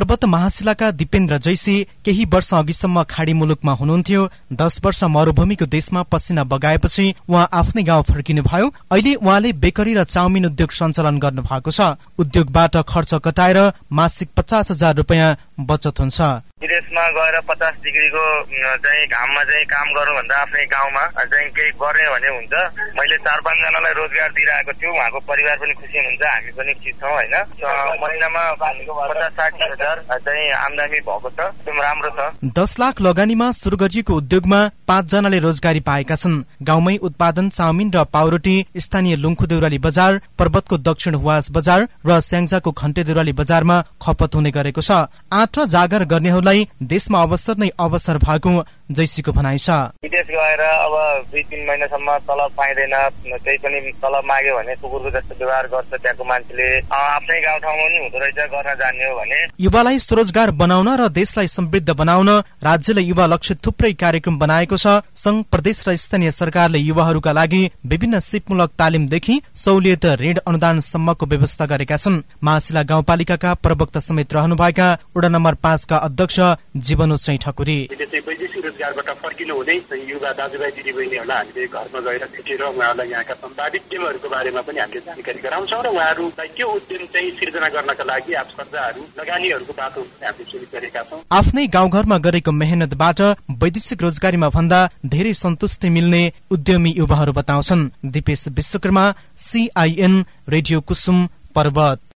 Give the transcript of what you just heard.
पर्वत महाशिलाका दिपेन्द्र जैसी केही वर्ष अघिसम्म खाडी मुलुकमा हुनुहुन्थ्यो। दस वर्ष मरूभूमिको देशमा पसिना बगाएपछि उहाँ आफ्नै गाउँ फर्किनु भयो अहिले उहाँले बेकरी र चाउमिन उद्योग सञ्चालन गर्नु भएको छ। उद्योगबाट खर्च कटाएर मासिक पचास हजार रुपियाँ बचत हुन्छ। विदेशमा गएर पचास डिग्रीको चाहिँ घाममा चाहिँ काम गरौँ भन्दा आफ्नै गाउँमा चाहिँ केही गर्ने भने हुन्छ। मैले चार पाँचजनालाई रोजगार दिइरहेको छु उहाँको परिवार पनि खुसी हुनुहुन्छ हामी पनि खुसी छौँ होइन। महिनामा पचास साठी हजार चाहिँ आमदानी भएको छ एकदम राम्रो छ। दस लाख लगानीमा सुरु गरिएको उद्योगमा पाँचजनाले रोजगारी पाएका छन्। गाउँमै उत्पादन चाउमिन र पाउरोटी स्थानीय लुङ्खु देउराली बजार पर्वतको दक्षिण हुवास बजार र स्याङ्जाको घन्टे देउराली बजारमा खपत हुने गरेको छ। र जागर गर्नेहरूलाई देशमा अवसर नै अवसर भएको जैसीको भनाइ छ। विदेश गएर अब दुई तिन महिनासम्म तलब पाइँदैन त्यही पनि तलब माग्यो भने कुकुरको जस्तो व्यवहार गर्छ त्यहाँको मान्छेले। आफ्नै गाउँठाउँमा पनि हुँदो रहेछ गर्न जान्ने हो भने। युवालाई स्वरोजगार बनाउन र देशलाई समृद्ध बनाउन राज्यले युवा लक्षित थुप्रै कार्यक्रम बनाएको छ। संघ प्रदेश र स्थानीय सरकारले युवाहरूका लागि विभिन्न सिपमूलक तालिमदेखि सहुलियत ऋण अनुदान सम्मको व्यवस्था गरेका छन्। मासिला गाउँपालिकाका प्रवक्ता समेत रहनुभएका वडा नम्बर पाँचका अध्यक्ष जीवन ठकुरी। रोजगारबाट फर्किनु हुँदै युवा दाजुभाइ दिदीबहिनीहरूलाई हामीले घरमा गएर भेटेर उहाँहरूलाई यहाँका सम्भावित टेमहरूको बारेमा पनि हामीले जानकारी गराउँछौँ र उहाँहरूलाई त्यो उद्यम चाहिँ सिर्जना गर्नका लागि आप कर्जाहरू लगानीहरूको बाटो हामीले सुरु गरेका छौँ। आफ्नै गाउँघरमा गरेको मेहनतबाट वैदेशिक रोजगारीमा भन्दा धेरै सन्तुष्टि मिल्ने उद्यमी युवाहरू बताउँछन्। Dipesh Bishwakarma C I N radio Kusum Parbat.